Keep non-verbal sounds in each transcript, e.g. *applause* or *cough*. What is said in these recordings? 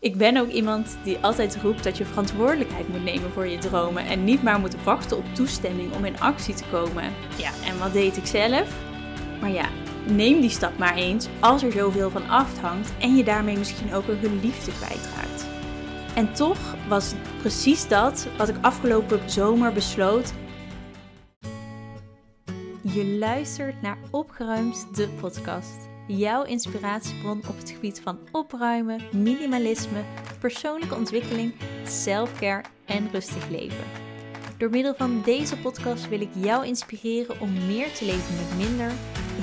Ik ben ook iemand die altijd roept dat je verantwoordelijkheid moet nemen voor je dromen en niet maar moet wachten op toestemming om in actie te komen. Ja, en wat deed ik zelf? Maar ja, neem die stap maar eens als er zoveel van afhangt en je daarmee misschien ook een geliefde kwijtraakt. En toch was precies dat wat ik afgelopen zomer besloot. Je luistert naar Opgeruimd, de podcast jouw inspiratiebron op het gebied van opruimen, minimalisme, persoonlijke ontwikkeling, selfcare en rustig leven. Door middel van deze podcast wil ik jou inspireren om meer te leven met minder,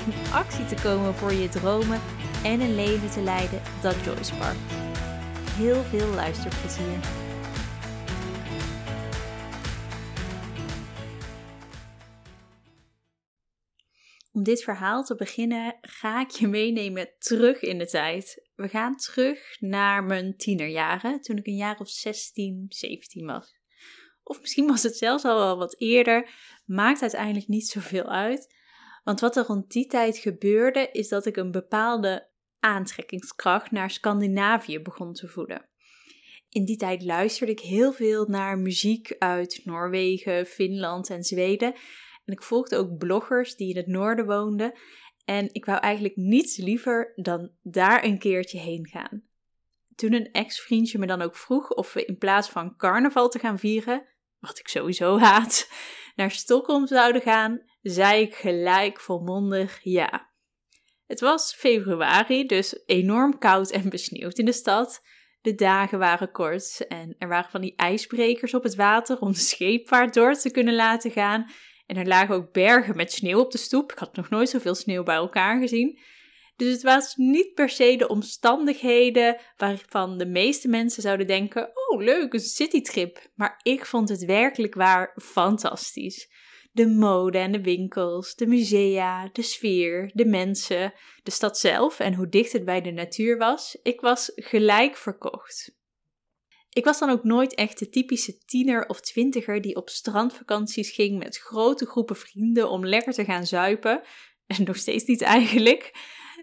in actie te komen voor je dromen en een leven te leiden dat joy sparkt. Heel veel luisterplezier. Om dit verhaal te beginnen ga ik je meenemen terug in de tijd. We gaan terug naar mijn tienerjaren, toen ik een jaar of 16, 17 was. Of misschien was het zelfs al wel wat eerder, maakt uiteindelijk niet zoveel uit. Want wat er rond die tijd gebeurde, is dat ik een bepaalde aantrekkingskracht naar Scandinavië begon te voelen. In die tijd luisterde ik heel veel naar muziek uit Noorwegen, Finland en Zweden. En ik volgde ook bloggers die in het noorden woonden. En ik wou eigenlijk niets liever dan daar een keertje heen gaan. Toen een ex-vriendje me dan ook vroeg of we in plaats van carnaval te gaan vieren, wat ik sowieso haat, naar Stockholm zouden gaan, zei ik gelijk volmondig ja. Het was februari, dus enorm koud en besneeuwd in de stad. De dagen waren kort en er waren van die ijsbrekers op het water om de scheepvaart door te kunnen laten gaan. En er lagen ook bergen met sneeuw op de stoep. Ik had nog nooit zoveel sneeuw bij elkaar gezien. Dus het was niet per se de omstandigheden waarvan de meeste mensen zouden denken: oh, leuk, een citytrip. Maar ik vond het werkelijk waar fantastisch. De mode en de winkels, de musea, de sfeer, de mensen, de stad zelf en hoe dicht het bij de natuur was. Ik was gelijk verkocht. Ik was dan ook nooit echt de typische tiener of twintiger die op strandvakanties ging met grote groepen vrienden om lekker te gaan zuipen. *laughs* En nog steeds niet eigenlijk.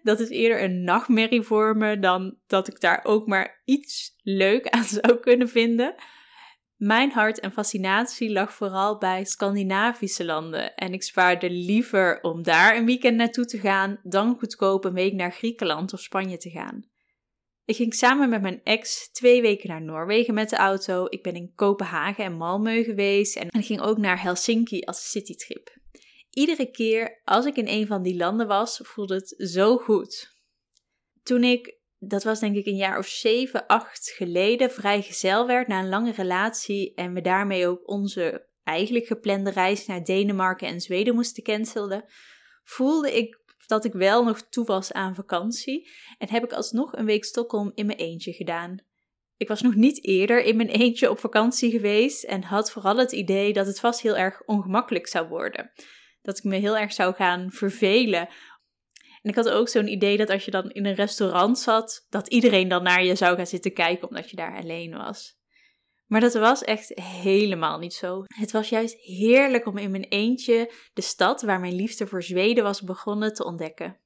Dat is eerder een nachtmerrie voor me dan dat ik daar ook maar iets leuk *laughs* aan zou kunnen vinden. Mijn hart en fascinatie lag vooral bij Scandinavische landen en ik spaarde liever om daar een weekend naartoe te gaan dan goedkoop een week naar Griekenland of Spanje te gaan. Ik ging samen met mijn ex twee weken naar Noorwegen met de auto. Ik ben in Kopenhagen en Malmö geweest en ging ook naar Helsinki als citytrip. Iedere keer als ik in een van die landen was, voelde het zo goed. Toen ik, dat was denk ik een jaar of zeven, acht geleden, vrijgezel werd na een lange relatie en we daarmee ook onze eigenlijk geplande reis naar Denemarken en Zweden moesten cancelen, voelde ik dat ik wel nog toe was aan vakantie en heb ik alsnog een week Stockholm in mijn eentje gedaan. Ik was nog niet eerder in mijn eentje op vakantie geweest en had vooral het idee dat het vast heel erg ongemakkelijk zou worden. Dat ik me heel erg zou gaan vervelen. En ik had ook zo'n idee dat als je dan in een restaurant zat, dat iedereen dan naar je zou gaan zitten kijken omdat je daar alleen was. Maar dat was echt helemaal niet zo. Het was juist heerlijk om in mijn eentje de stad waar mijn liefde voor Zweden was begonnen te ontdekken.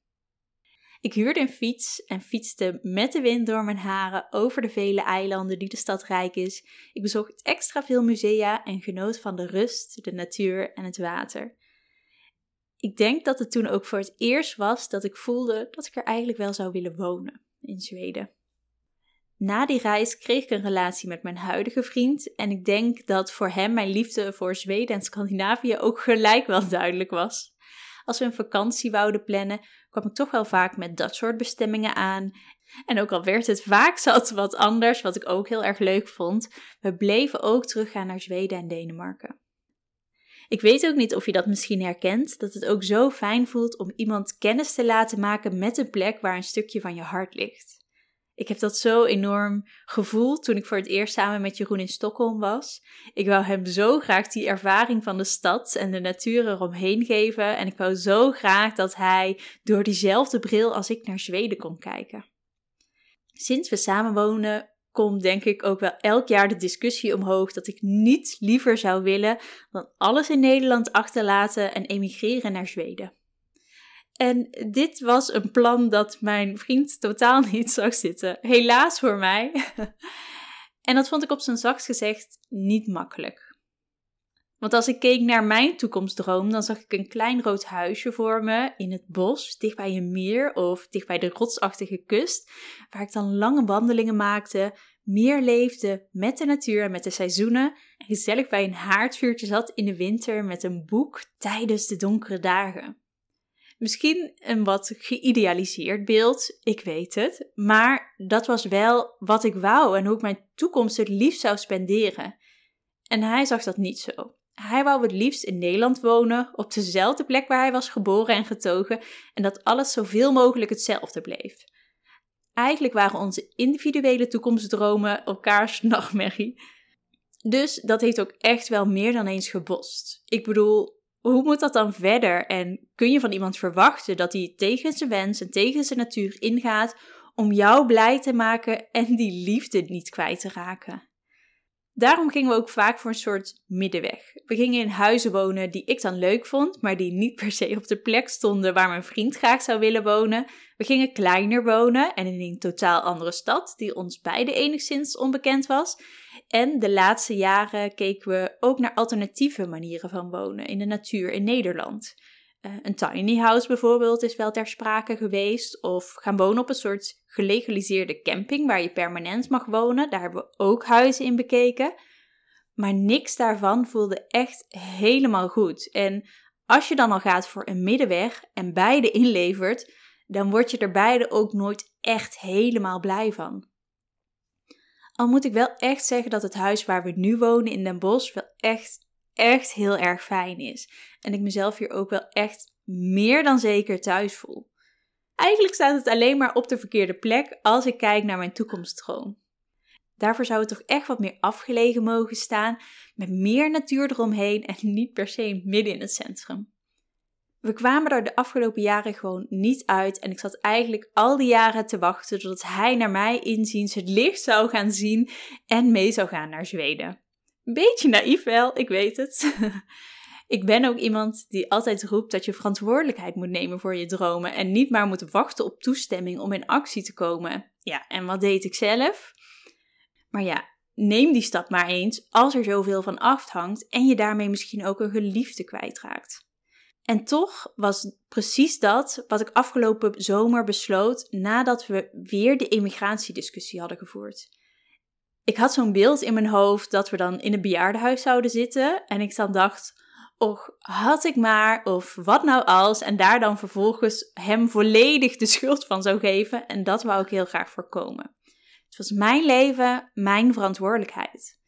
Ik huurde een fiets en fietste met de wind door mijn haren over de vele eilanden die de stad rijk is. Ik bezocht extra veel musea en genoot van de rust, de natuur en het water. Ik denk dat het toen ook voor het eerst was dat ik voelde dat ik er eigenlijk wel zou willen wonen in Zweden. Na die reis kreeg ik een relatie met mijn huidige vriend en ik denk dat voor hem mijn liefde voor Zweden en Scandinavië ook gelijk wel duidelijk was. Als we een vakantie wouden plannen, kwam ik toch wel vaak met dat soort bestemmingen aan. En ook al werd het vaak *laughs* zat wat anders, wat ik ook heel erg leuk vond, we bleven ook teruggaan naar Zweden en Denemarken. Ik weet ook niet of je dat misschien herkent, dat het ook zo fijn voelt om iemand kennis te laten maken met een plek waar een stukje van je hart ligt. Ik heb dat zo enorm gevoeld toen ik voor het eerst samen met Jeroen in Stockholm was. Ik wou hem zo graag die ervaring van de stad en de natuur eromheen geven. En ik wou zo graag dat hij door diezelfde bril als ik naar Zweden kon kijken. Sinds we samen wonen, komt denk ik ook wel elk jaar de discussie omhoog dat ik niets liever zou willen dan alles in Nederland achterlaten en emigreren naar Zweden. En dit was een plan dat mijn vriend totaal niet zag zitten. Helaas voor mij. *laughs* en dat vond ik op zijn zachtst gezegd niet makkelijk. Want als ik keek naar mijn toekomstdroom, dan zag ik een klein rood huisje voor me in het bos, dicht bij een meer of dicht bij de rotsachtige kust, waar ik dan lange wandelingen maakte, meer leefde met de natuur en met de seizoenen en gezellig bij een haardvuurtje zat in de winter met een boek tijdens de donkere dagen. Misschien een wat geïdealiseerd beeld, ik weet het, maar dat was wel wat ik wou en hoe ik mijn toekomst het liefst zou spenderen. En hij zag dat niet zo. Hij wou het liefst in Nederland wonen, op dezelfde plek waar hij was geboren en getogen, en dat alles zoveel mogelijk hetzelfde bleef. Eigenlijk waren onze individuele toekomstdromen elkaars nachtmerrie. Dus dat heeft ook echt wel meer dan eens gebost. Ik bedoel, hoe moet dat dan verder? En kun je van iemand verwachten dat hij tegen zijn wens en tegen zijn natuur ingaat om jou blij te maken en die liefde niet kwijt te raken? Daarom gingen we ook vaak voor een soort middenweg. We gingen in huizen wonen die ik dan leuk vond, maar die niet per se op de plek stonden waar mijn vriend graag zou willen wonen. We gingen kleiner wonen en in een totaal andere stad, die ons beide enigszins onbekend was. En de laatste jaren keken we ook naar alternatieve manieren van wonen in de natuur in Nederland. Uh, een tiny house bijvoorbeeld is wel ter sprake geweest. Of gaan wonen op een soort gelegaliseerde camping waar je permanent mag wonen. Daar hebben we ook huizen in bekeken. Maar niks daarvan voelde echt helemaal goed. En als je dan al gaat voor een middenweg en beide inlevert, dan word je er beide ook nooit echt helemaal blij van. Al moet ik wel echt zeggen dat het huis waar we nu wonen in Den Bosch wel echt, echt heel erg fijn is. En ik mezelf hier ook wel echt meer dan zeker thuis voel. Eigenlijk staat het alleen maar op de verkeerde plek als ik kijk naar mijn toekomstdroom. Daarvoor zou het toch echt wat meer afgelegen mogen staan, met meer natuur eromheen en niet per se midden in het centrum. We kwamen er de afgelopen jaren gewoon niet uit en ik zat eigenlijk al die jaren te wachten totdat hij naar mij inziens het licht zou gaan zien en mee zou gaan naar Zweden. Beetje naïef wel, ik weet het. *laughs* ik ben ook iemand die altijd roept dat je verantwoordelijkheid moet nemen voor je dromen en niet maar moet wachten op toestemming om in actie te komen. Ja, en wat deed ik zelf? Maar ja, neem die stap maar eens als er zoveel van afhangt en je daarmee misschien ook een geliefde kwijtraakt. En toch was precies dat wat ik afgelopen zomer besloot nadat we weer de immigratiediscussie hadden gevoerd. Ik had zo'n beeld in mijn hoofd dat we dan in een bejaardenhuis zouden zitten en ik dan dacht, och, had ik maar, of wat nou als, en daar dan vervolgens hem volledig de schuld van zou geven en dat wou ik heel graag voorkomen. Het was mijn leven, mijn verantwoordelijkheid.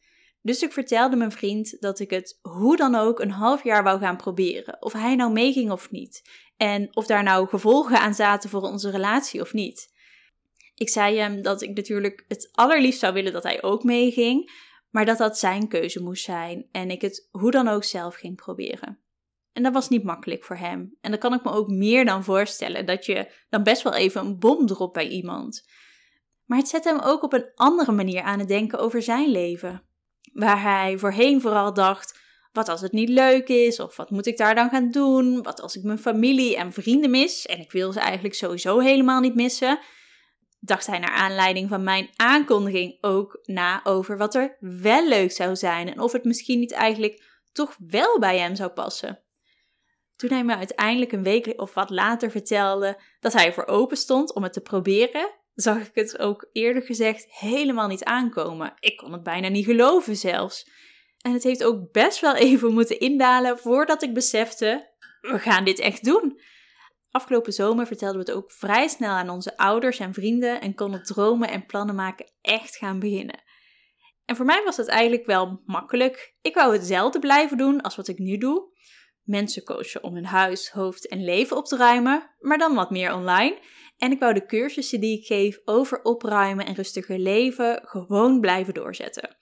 Dus ik vertelde mijn vriend dat ik het hoe dan ook een half jaar wou gaan proberen. Of hij nou meeging of niet. En of daar nou gevolgen aan zaten voor onze relatie of niet. Ik zei hem dat ik natuurlijk het allerliefst zou willen dat hij ook meeging. Maar dat dat zijn keuze moest zijn. En ik het hoe dan ook zelf ging proberen. En dat was niet makkelijk voor hem. En dan kan ik me ook meer dan voorstellen dat je dan best wel even een bom dropt bij iemand. Maar het zet hem ook op een andere manier aan het denken over zijn leven waar hij voorheen vooral dacht: wat als het niet leuk is? Of wat moet ik daar dan gaan doen? Wat als ik mijn familie en vrienden mis? En ik wil ze eigenlijk sowieso helemaal niet missen. Dacht hij naar aanleiding van mijn aankondiging ook na over wat er wel leuk zou zijn en of het misschien niet eigenlijk toch wel bij hem zou passen. Toen hij me uiteindelijk een week of wat later vertelde dat hij voor open stond om het te proberen, zag ik het ook eerder gezegd helemaal niet aankomen. Ik kon het bijna niet geloven zelfs. En het heeft ook best wel even *laughs* moeten indalen voordat ik besefte: we gaan dit echt doen. Afgelopen zomer vertelden we het ook vrij snel aan onze ouders en vrienden en konden dromen en plannen maken echt gaan beginnen. En voor mij was dat eigenlijk wel makkelijk. Ik wou hetzelfde blijven doen als wat ik nu doe. Mensen coachen om hun huis, hoofd en leven op te ruimen, maar dan wat meer online. En ik wou de cursussen die ik geef over opruimen en rustiger leven gewoon blijven doorzetten.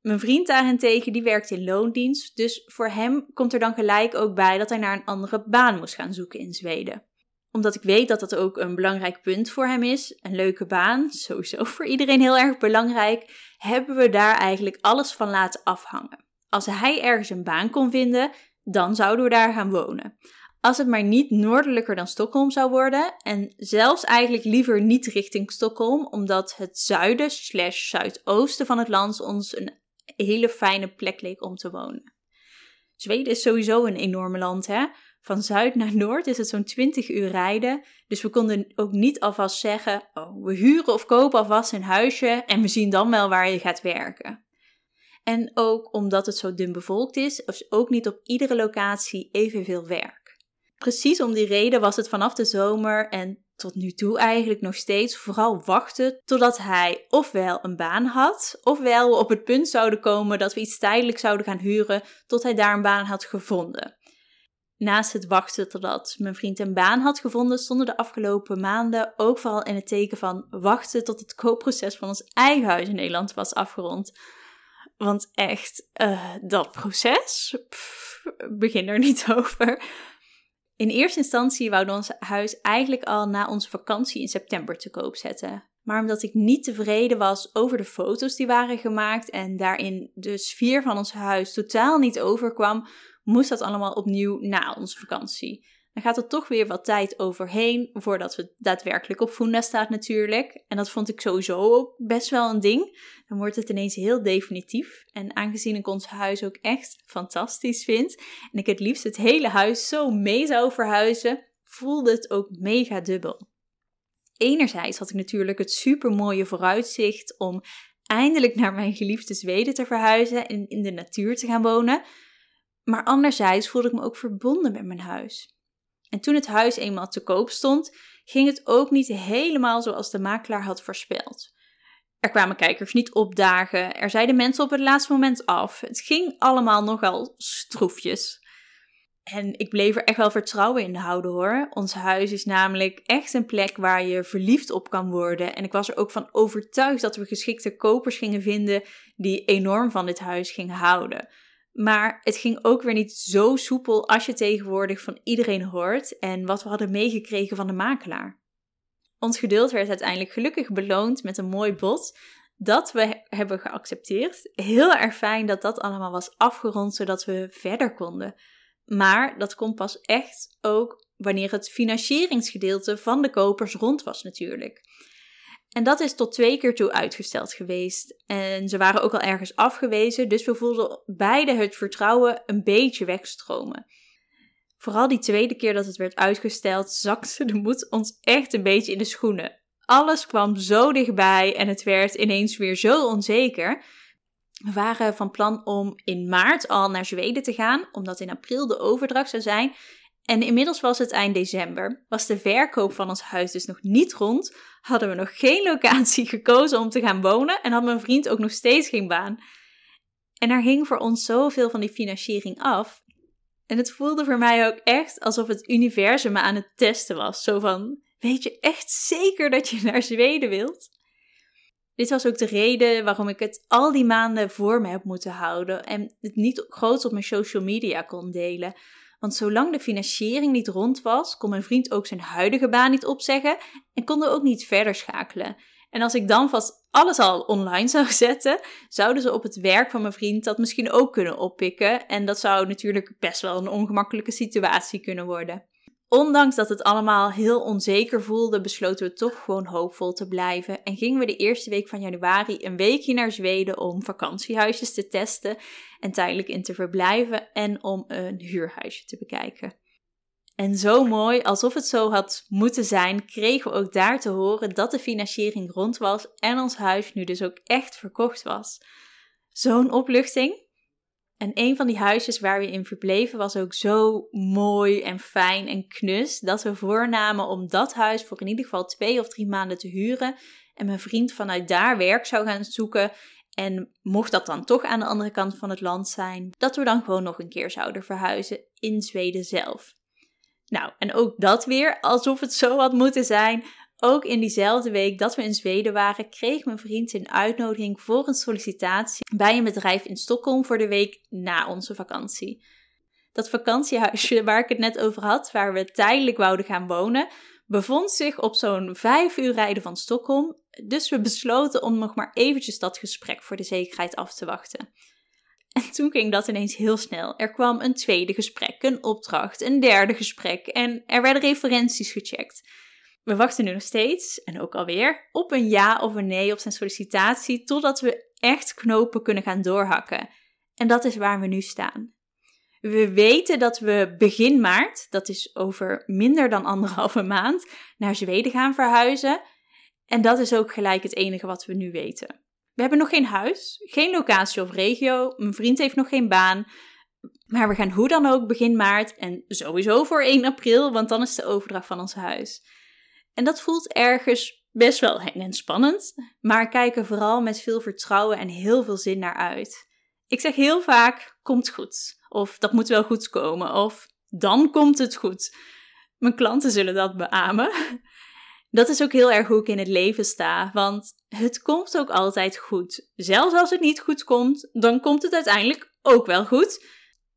Mijn vriend daarentegen, die werkt in loondienst, dus voor hem komt er dan gelijk ook bij dat hij naar een andere baan moest gaan zoeken in Zweden. Omdat ik weet dat dat ook een belangrijk punt voor hem is, een leuke baan, sowieso voor iedereen heel erg belangrijk, hebben we daar eigenlijk alles van laten afhangen. Als hij ergens een baan kon vinden, dan zouden we daar gaan wonen. Als het maar niet noordelijker dan Stockholm zou worden. En zelfs eigenlijk liever niet richting Stockholm, omdat het zuiden slash zuidoosten van het land ons een hele fijne plek leek om te wonen. Zweden is sowieso een enorme land, hè? Van zuid naar noord is het zo'n 20 uur rijden. Dus we konden ook niet alvast zeggen: oh, we huren of kopen alvast een huisje en we zien dan wel waar je gaat werken. En ook omdat het zo dun bevolkt is, is ook niet op iedere locatie evenveel werk. Precies om die reden was het vanaf de zomer en tot nu toe eigenlijk nog steeds vooral wachten totdat hij ofwel een baan had, ofwel we op het punt zouden komen dat we iets tijdelijk zouden gaan huren tot hij daar een baan had gevonden. Naast het wachten totdat mijn vriend een baan had gevonden, stonden de afgelopen maanden ook vooral in het teken van wachten tot het koopproces van ons eigen huis in Nederland was afgerond. Want echt, uh, dat proces, begin er niet *laughs* over. In eerste instantie we ons huis eigenlijk al na onze vakantie in september te koop zetten. Maar omdat ik niet tevreden was over de foto's die waren gemaakt en daarin de sfeer van ons huis totaal niet overkwam, moest dat allemaal opnieuw na onze vakantie. Dan gaat er toch weer wat tijd overheen voordat we daadwerkelijk op Funda staat natuurlijk. En dat vond ik sowieso ook best wel een ding. Dan wordt het ineens heel definitief. En aangezien ik ons huis ook echt fantastisch vind en ik het liefst het hele huis zo mee zou verhuizen, voelde het ook mega dubbel. Enerzijds had ik natuurlijk het supermooie vooruitzicht om eindelijk naar mijn geliefde Zweden te verhuizen en in de natuur te gaan wonen. Maar anderzijds voelde ik me ook verbonden met mijn huis. En toen het huis eenmaal te koop stond, ging het ook niet helemaal zoals de makelaar had voorspeld. Er kwamen kijkers niet opdagen, er zeiden mensen op het laatste moment af. Het ging allemaal nogal stroefjes. En ik bleef er echt wel vertrouwen in houden hoor. Ons huis is namelijk echt een plek waar je verliefd op kan worden. En ik was er ook van overtuigd dat we geschikte kopers gingen vinden die enorm van dit huis gingen houden. Maar het ging ook weer niet zo soepel als je tegenwoordig van iedereen hoort en wat we hadden meegekregen van de makelaar. Ons geduld werd uiteindelijk gelukkig beloond met een mooi bod dat we hebben geaccepteerd. Heel erg fijn dat dat allemaal was afgerond zodat we verder konden. Maar dat komt pas echt ook wanneer het financieringsgedeelte van de kopers rond was natuurlijk. En dat is tot twee keer toe uitgesteld geweest. En ze waren ook al ergens afgewezen, dus we voelden beide het vertrouwen een beetje wegstromen. Vooral die tweede keer dat het werd uitgesteld, zakte de moed ons echt een beetje in de schoenen. Alles kwam zo dichtbij en het werd ineens weer zo onzeker. We waren van plan om in maart al naar Zweden te gaan, omdat in april de overdracht zou zijn. En inmiddels was het eind december, was de verkoop van ons huis dus nog niet rond, hadden we nog geen locatie *laughs* gekozen om te gaan wonen en had mijn vriend ook nog steeds geen baan. En er hing voor ons zoveel van die financiering af. En het voelde voor mij ook echt alsof het universum me aan het testen was. Zo van, weet je echt zeker dat je *laughs* naar Zweden wilt? Dit was ook de reden waarom ik het al die maanden voor me heb moeten houden en het niet groot op mijn social media kon delen. Want zolang de financiering niet rond was, kon mijn vriend ook zijn huidige baan niet opzeggen en konden ook niet verder schakelen. En als ik dan vast alles al online zou *laughs* zetten, zouden ze op het werk van mijn vriend dat misschien ook kunnen oppikken. En dat zou natuurlijk best wel een ongemakkelijke situatie kunnen worden. Ondanks dat het allemaal heel onzeker voelde, besloten we toch gewoon hoopvol te blijven en gingen we de eerste week van januari een weekje naar Zweden om vakantiehuisjes te testen en tijdelijk in te verblijven en om een huurhuisje te bekijken. En zo mooi, alsof het zo had moeten zijn, kregen we ook daar te horen dat de financiering rond was en ons huis nu dus ook echt verkocht was. Zo'n opluchting. En een van die huisjes waar we in verbleven was ook zo mooi en fijn en knus dat we voornamen om dat huis voor in ieder geval twee of drie maanden te huren. En mijn vriend vanuit daar werk zou gaan zoeken. En mocht dat dan toch aan de andere kant van het land zijn, dat we dan gewoon nog een keer zouden verhuizen in Zweden zelf. Nou, en ook dat weer alsof het zo had moeten zijn. Ook in diezelfde week dat we in Zweden waren, kreeg mijn vriend een uitnodiging voor een sollicitatie bij een bedrijf in Stockholm voor de week na onze vakantie. Dat vakantiehuisje waar ik het net over had, waar we tijdelijk wouden gaan wonen, bevond zich op zo'n vijf uur rijden van Stockholm. Dus we besloten om nog maar eventjes dat gesprek voor de zekerheid af te wachten. En toen ging dat ineens heel snel. Er kwam een tweede gesprek, een opdracht, een derde gesprek en er werden referenties gecheckt. We wachten nu nog steeds, en ook alweer, op een ja of een nee op zijn sollicitatie, totdat we echt knopen kunnen gaan doorhakken. En dat is waar we nu staan. We weten dat we begin maart, dat is over minder dan anderhalve maand, naar Zweden gaan verhuizen. En dat is ook gelijk het enige wat we nu weten. We hebben nog geen huis, geen locatie of regio, mijn vriend heeft nog geen baan. Maar we gaan hoe dan ook begin maart en sowieso voor 1 april, want dan is de overdracht van ons huis. En dat voelt ergens best wel eng en spannend, maar kijken vooral met veel vertrouwen en heel veel zin naar uit. Ik zeg heel vaak: komt goed. Of dat moet wel goed komen. Of dan komt het goed. Mijn klanten zullen dat beamen. *laughs* Dat is ook heel erg hoe ik in het leven sta. Want het komt ook altijd goed. Zelfs als het niet goed komt, dan komt het uiteindelijk ook wel goed.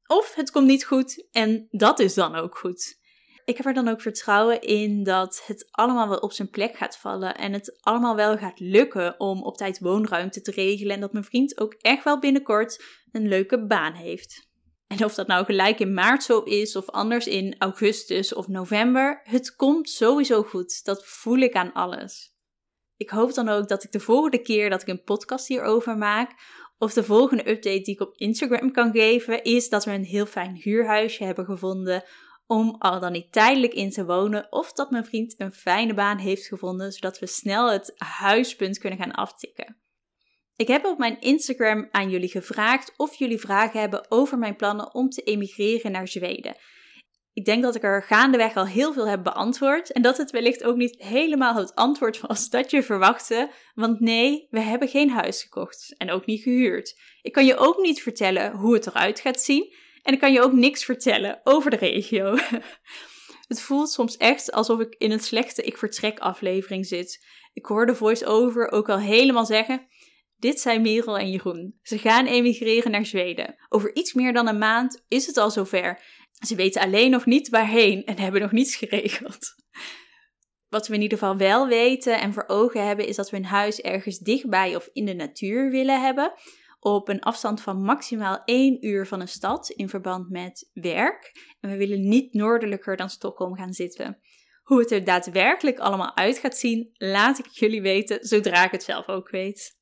Of het komt niet goed en dat is dan ook goed. Ik heb er dan ook vertrouwen in dat het allemaal wel op zijn plek gaat vallen en het allemaal wel gaat lukken om op tijd woonruimte te regelen en dat mijn vriend ook echt wel binnenkort een leuke baan heeft. En of dat nou gelijk in maart zo is of anders in augustus of november, het komt sowieso goed. Dat voel ik aan alles. Ik hoop dan ook dat ik de volgende keer dat ik een podcast hierover maak, of de volgende update die ik op Instagram kan geven, is dat we een heel fijn huurhuisje hebben gevonden om al dan niet tijdelijk in te wonen, of dat mijn vriend een fijne baan heeft gevonden, zodat we snel het huispunt kunnen gaan aftikken. Ik heb op mijn Instagram aan jullie gevraagd of jullie vragen hebben over mijn plannen om te emigreren naar Zweden. Ik denk dat ik er gaandeweg al heel veel heb beantwoord en dat het wellicht ook niet helemaal het antwoord was dat je verwachtte, want nee, we hebben geen huis gekocht en ook niet gehuurd. Ik kan je ook niet vertellen hoe het eruit gaat zien en ik kan je ook niks vertellen over de regio. *laughs* Het voelt soms echt alsof ik in een slechte Ik Vertrek aflevering zit. Ik hoor de voice-over ook al helemaal zeggen: dit zijn Merel en Jeroen. Ze gaan emigreren naar Zweden. Over iets meer dan een maand is het al zover. Ze weten alleen nog niet waarheen en hebben nog niets geregeld. *laughs* Wat we in ieder geval wel weten en voor ogen hebben, is dat we een huis ergens dichtbij of in de natuur willen hebben. Op een afstand van maximaal één uur van een stad in verband met werk. En we willen niet noordelijker dan Stockholm gaan zitten. Hoe het er daadwerkelijk allemaal uit gaat zien, laat ik jullie weten zodra ik het zelf ook weet.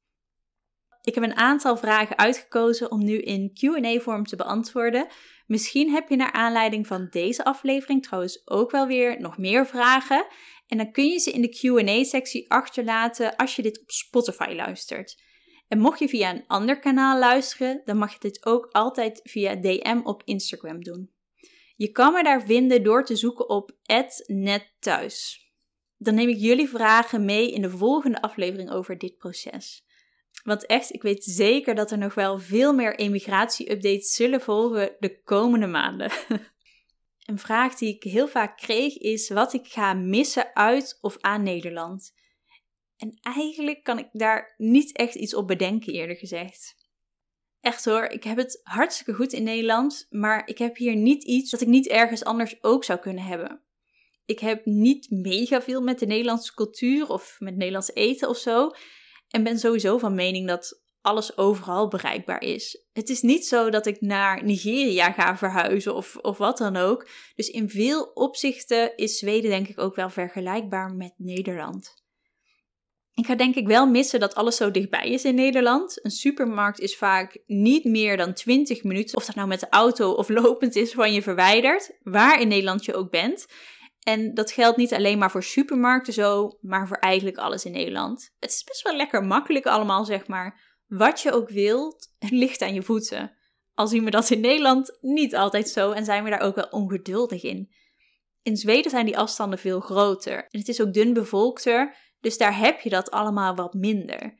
Ik heb een aantal vragen uitgekozen om nu in QA-vorm te beantwoorden. Misschien heb je naar aanleiding van deze aflevering trouwens ook wel weer nog meer vragen. En dan kun je ze in de QA-sectie achterlaten als je dit op Spotify luistert. En mocht je via een ander kanaal luisteren, dan mag je dit ook altijd via DM op Instagram doen. Je kan me daar vinden door te zoeken op @netthuis. Dan neem ik jullie vragen mee in de volgende aflevering over dit proces. Want echt, ik weet zeker dat er nog wel veel meer emigratie-updates zullen volgen de komende maanden. *laughs* Een vraag die ik heel vaak kreeg is wat ik ga missen uit of aan Nederland. En eigenlijk kan ik daar niet echt iets op bedenken, eerder gezegd. Echt hoor, ik heb het hartstikke goed in Nederland, maar ik heb hier niet iets dat ik niet ergens anders ook zou kunnen hebben. Ik heb niet mega veel met de Nederlandse cultuur of met Nederlands eten of zo. En ben sowieso van mening dat alles overal bereikbaar is. Het is niet zo dat ik naar Nigeria ga verhuizen of, of wat dan ook. Dus in veel opzichten is Zweden denk ik ook wel vergelijkbaar met Nederland. Ik ga denk ik wel missen dat alles zo dichtbij is in Nederland. Een supermarkt is vaak niet meer dan 20 minuten, of dat nou met de auto of lopend is, van je verwijderd, waar in Nederland je ook bent. En dat geldt niet alleen maar voor supermarkten zo, maar voor eigenlijk alles in Nederland. Het is best wel lekker makkelijk allemaal, zeg maar. Wat je ook wilt, ligt aan je voeten. Al zien we dat in Nederland niet altijd zo en zijn we daar ook wel ongeduldig in. In Zweden zijn die afstanden veel groter en het is ook dun bevolkter, dus daar heb je dat allemaal wat minder.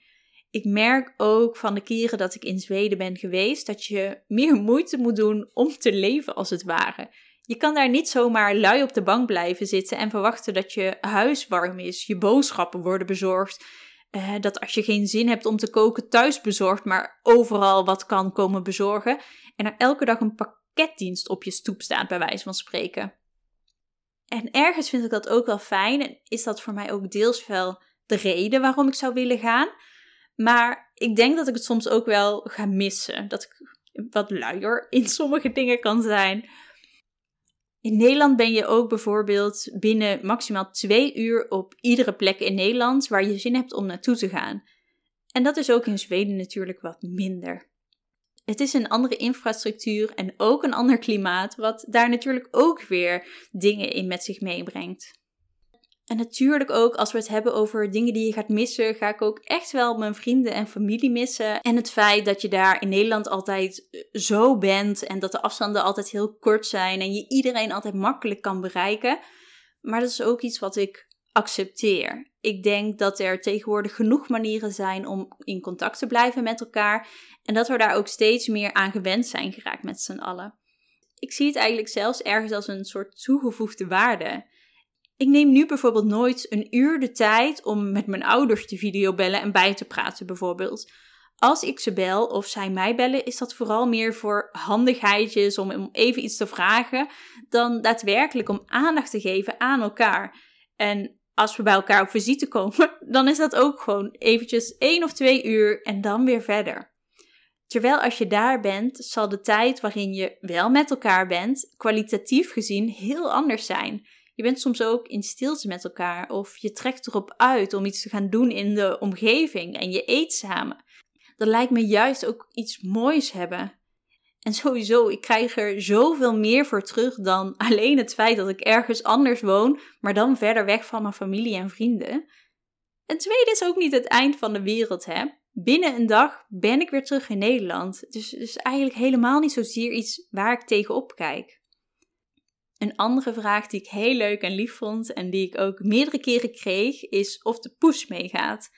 Ik merk ook van de keren dat ik in Zweden ben geweest dat je meer *laughs* moeite moet doen om te leven als het ware. Je kan daar niet zomaar lui op de bank blijven zitten en verwachten dat je huis warm is, je boodschappen worden bezorgd. Uh, dat als je geen zin hebt om te koken, thuis bezorgd, maar overal wat kan komen bezorgen. En er elke dag een pakketdienst op je stoep staat, bij wijze van spreken. En ergens vind ik dat ook wel fijn en is dat voor mij ook deels wel de reden waarom ik zou willen gaan. Maar ik denk dat ik het soms ook wel ga missen. Dat ik wat luier in *laughs* sommige dingen kan zijn. In Nederland ben je ook bijvoorbeeld binnen maximaal twee uur op iedere plek in Nederland waar je zin hebt om naartoe te gaan. En dat is ook in Zweden natuurlijk wat minder. Het is een andere infrastructuur en ook een ander klimaat, wat daar natuurlijk ook weer dingen in met zich meebrengt. En natuurlijk ook als we het hebben over dingen die je gaat missen, ga ik ook echt wel mijn vrienden en familie missen. En het feit dat je daar in Nederland altijd eh, zo bent en dat de afstanden altijd heel kort zijn en je iedereen altijd makkelijk kan bereiken. Maar dat is ook iets wat ik accepteer. Ik denk dat er tegenwoordig genoeg manieren zijn om in contact te blijven met elkaar en dat we daar ook steeds meer aan gewend zijn geraakt met z'n allen. Ik zie het eigenlijk zelfs ergens als een soort toegevoegde waarde. Ik neem nu bijvoorbeeld nooit een uur de tijd om met mijn ouders te videobellen en bij te praten bijvoorbeeld. Als ik ze bel of zij mij bellen, is dat vooral meer voor handigheidjes, om, even iets te vragen, dan daadwerkelijk om aandacht te geven aan elkaar. En als we bij elkaar op visite komen, *laughs* dan is dat ook gewoon eventjes één of twee uur en dan weer verder. Terwijl als je daar bent, zal de tijd waarin je wel met elkaar bent, kwalitatief gezien heel anders zijn. Je bent soms ook in stilte met elkaar of je trekt erop uit om iets te gaan doen in de omgeving en je eet samen. Dat lijkt me juist ook iets moois hebben. En sowieso, ik krijg er zoveel meer voor terug dan alleen het feit dat ik ergens anders woon, maar dan verder weg van mijn familie en vrienden. En tweede is ook niet het eind van de wereld, hè. Binnen een dag ben ik weer terug in Nederland. Dus, dus eigenlijk helemaal niet zozeer iets waar ik tegenop kijk. Een andere vraag die ik heel leuk en lief vond en die ik ook meerdere keren kreeg, is of de poes meegaat.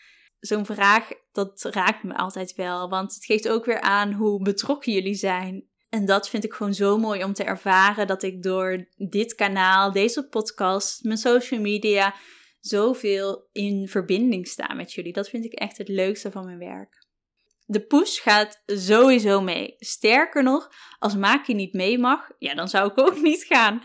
Zo'n vraag, dat raakt me altijd wel, want het geeft ook weer aan hoe betrokken jullie zijn. En dat vind ik gewoon zo mooi om te ervaren dat ik door dit kanaal, deze podcast, mijn social media, zoveel in verbinding sta met jullie. Dat vind ik echt het leukste van mijn werk. De poes gaat sowieso mee. Sterker nog, als Maki niet mee mag, ja, dan zou ik ook *laughs* niet gaan.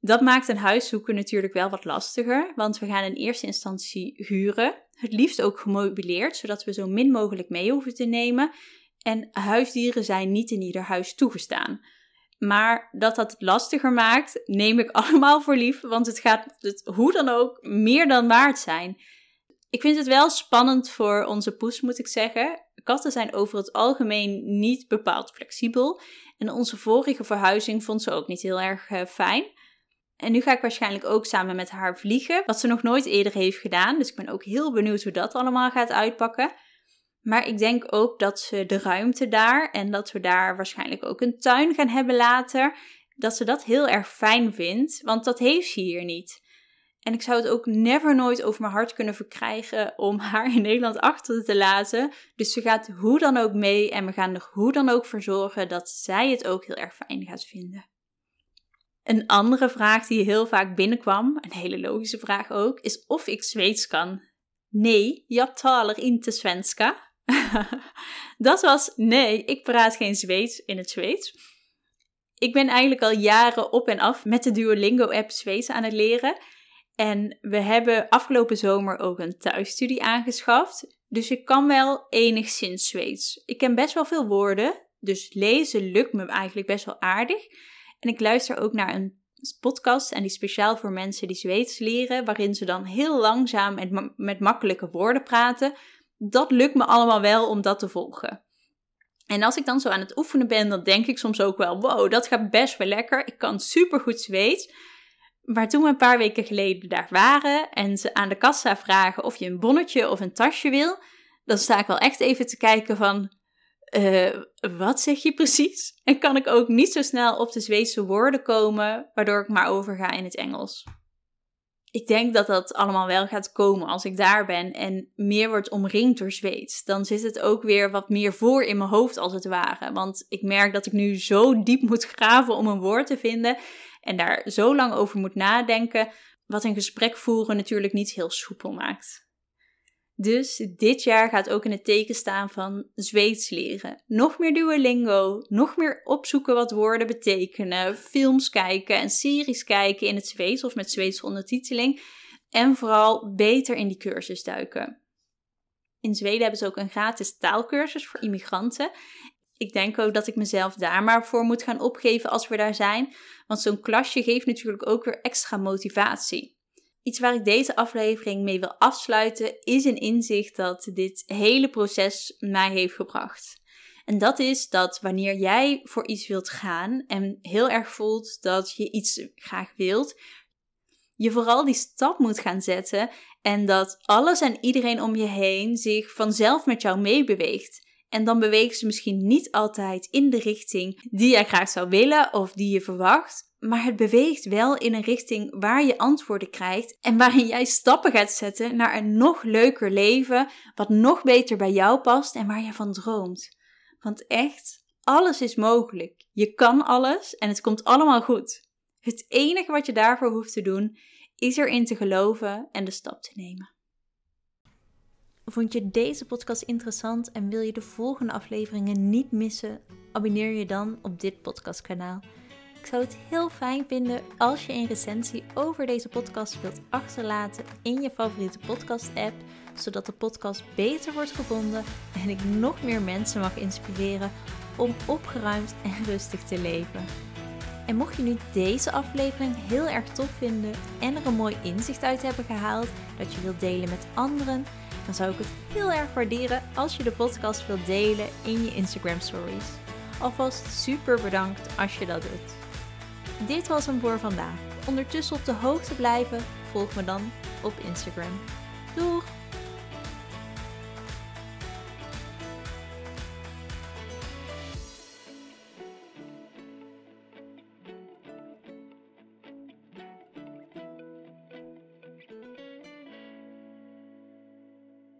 Dat maakt een huis zoeken natuurlijk wel wat lastiger, want we gaan in eerste instantie huren. Het liefst ook gemobileerd, zodat we zo min mogelijk mee hoeven te nemen. En huisdieren zijn niet in ieder huis toegestaan. Maar dat dat het lastiger maakt, neem ik *laughs* allemaal voor lief, want het gaat het hoe dan ook meer dan waard zijn. Ik vind het wel spannend voor onze poes, moet ik zeggen. Katten zijn over het algemeen niet bepaald flexibel. En onze vorige verhuizing vond ze ook niet heel erg uh, fijn. En nu ga ik waarschijnlijk ook samen met haar vliegen, wat ze nog nooit eerder heeft gedaan. Dus ik ben ook heel benieuwd hoe dat allemaal gaat uitpakken. Maar ik denk ook dat ze de ruimte daar en dat we daar waarschijnlijk ook een tuin gaan hebben later, dat ze dat heel erg fijn vindt, want dat heeft ze hier niet. En ik zou het ook never nooit over mijn hart kunnen verkrijgen om *laughs* haar in Nederland achter te laten. Dus ze gaat hoe dan ook mee en we gaan er hoe dan ook voor zorgen dat zij het ook heel erg fijn gaat vinden. Een andere vraag die heel vaak binnenkwam, een hele logische vraag ook, is of ik Zweeds kan. Nee, jag talar inte svenska. *laughs* dat was nee, ik praat geen Zweeds in het Zweeds. Ik ben eigenlijk al jaren op en af met de Duolingo-app Zweeds aan het leren. En we hebben afgelopen zomer ook een thuisstudie aangeschaft. Dus ik kan wel enigszins Zweeds. Ik ken best wel veel woorden, dus lezen lukt me eigenlijk best wel aardig. En ik luister ook naar een podcast en die speciaal voor mensen die Zweeds leren, waarin ze dan heel langzaam en met makkelijke woorden praten. Dat lukt me allemaal wel om dat te volgen. En als ik dan zo aan het oefenen ben, dan denk ik soms ook wel: wow, dat gaat best wel lekker. Ik kan supergoed Zweeds. Maar toen we een paar weken geleden daar waren en ze aan de kassa vragen of je een bonnetje of een tasje wil, dan sta ik wel echt even te kijken van, uh, wat zeg je precies? *laughs* En kan ik ook niet zo snel op de Zweedse woorden komen, waardoor ik maar overga in het Engels. Ik denk dat dat allemaal wel gaat komen als ik daar ben en meer wordt omringd door Zweeds. Dan zit het ook weer wat meer voor in mijn hoofd als het ware. Want ik merk dat ik nu zo diep moet *laughs* graven om een woord te vinden en daar zo lang over moet nadenken, wat een gesprek voeren natuurlijk niet heel soepel maakt. Dus dit jaar gaat ook in het teken staan van Zweeds leren. Nog meer Duolingo, nog meer opzoeken wat woorden betekenen, films kijken en series kijken in het Zweeds of met Zweedse ondertiteling. En vooral beter in die cursus duiken. In Zweden hebben ze ook een gratis taalkursus voor immigranten. Ik denk ook dat ik mezelf daar maar voor moet gaan opgeven als we daar zijn. Want zo'n klasje geeft natuurlijk ook weer extra motivatie. Iets waar ik deze aflevering mee wil afsluiten is een inzicht dat dit hele proces mij heeft gebracht. En dat is dat wanneer jij voor iets wilt gaan en heel erg voelt dat je iets graag wilt, je vooral die stap moet gaan zetten en dat alles en iedereen om je heen zich vanzelf met jou meebeweegt. En dan bewegen ze misschien niet altijd in de richting die jij graag zou willen of die je verwacht, maar het beweegt wel in een richting waar je antwoorden krijgt en waarin jij stappen gaat zetten naar een nog leuker leven, wat nog beter bij jou past en waar je van droomt. Want echt, alles is mogelijk. Je kan alles en het komt allemaal goed. Het enige wat je daarvoor hoeft te doen, is erin te geloven en de stap te nemen. Vond je deze podcast interessant en wil je de volgende afleveringen niet missen? Abonneer je dan op dit podcastkanaal. Ik zou het heel fijn vinden als je een recensie over deze podcast wilt achterlaten in je favoriete podcast-app, zodat de podcast beter wordt gevonden en ik nog meer mensen mag inspireren om opgeruimd en rustig te leven. En mocht je nu deze aflevering heel erg tof vinden en er een mooi inzicht uit hebben gehaald dat je wilt delen met anderen, dan zou ik het heel erg waarderen als je de podcast wilt delen in je Instagram stories. Alvast super bedankt als je dat doet. Dit was hem voor vandaag. Ondertussen op de hoogte blijven, volg me dan op Instagram. Doeg!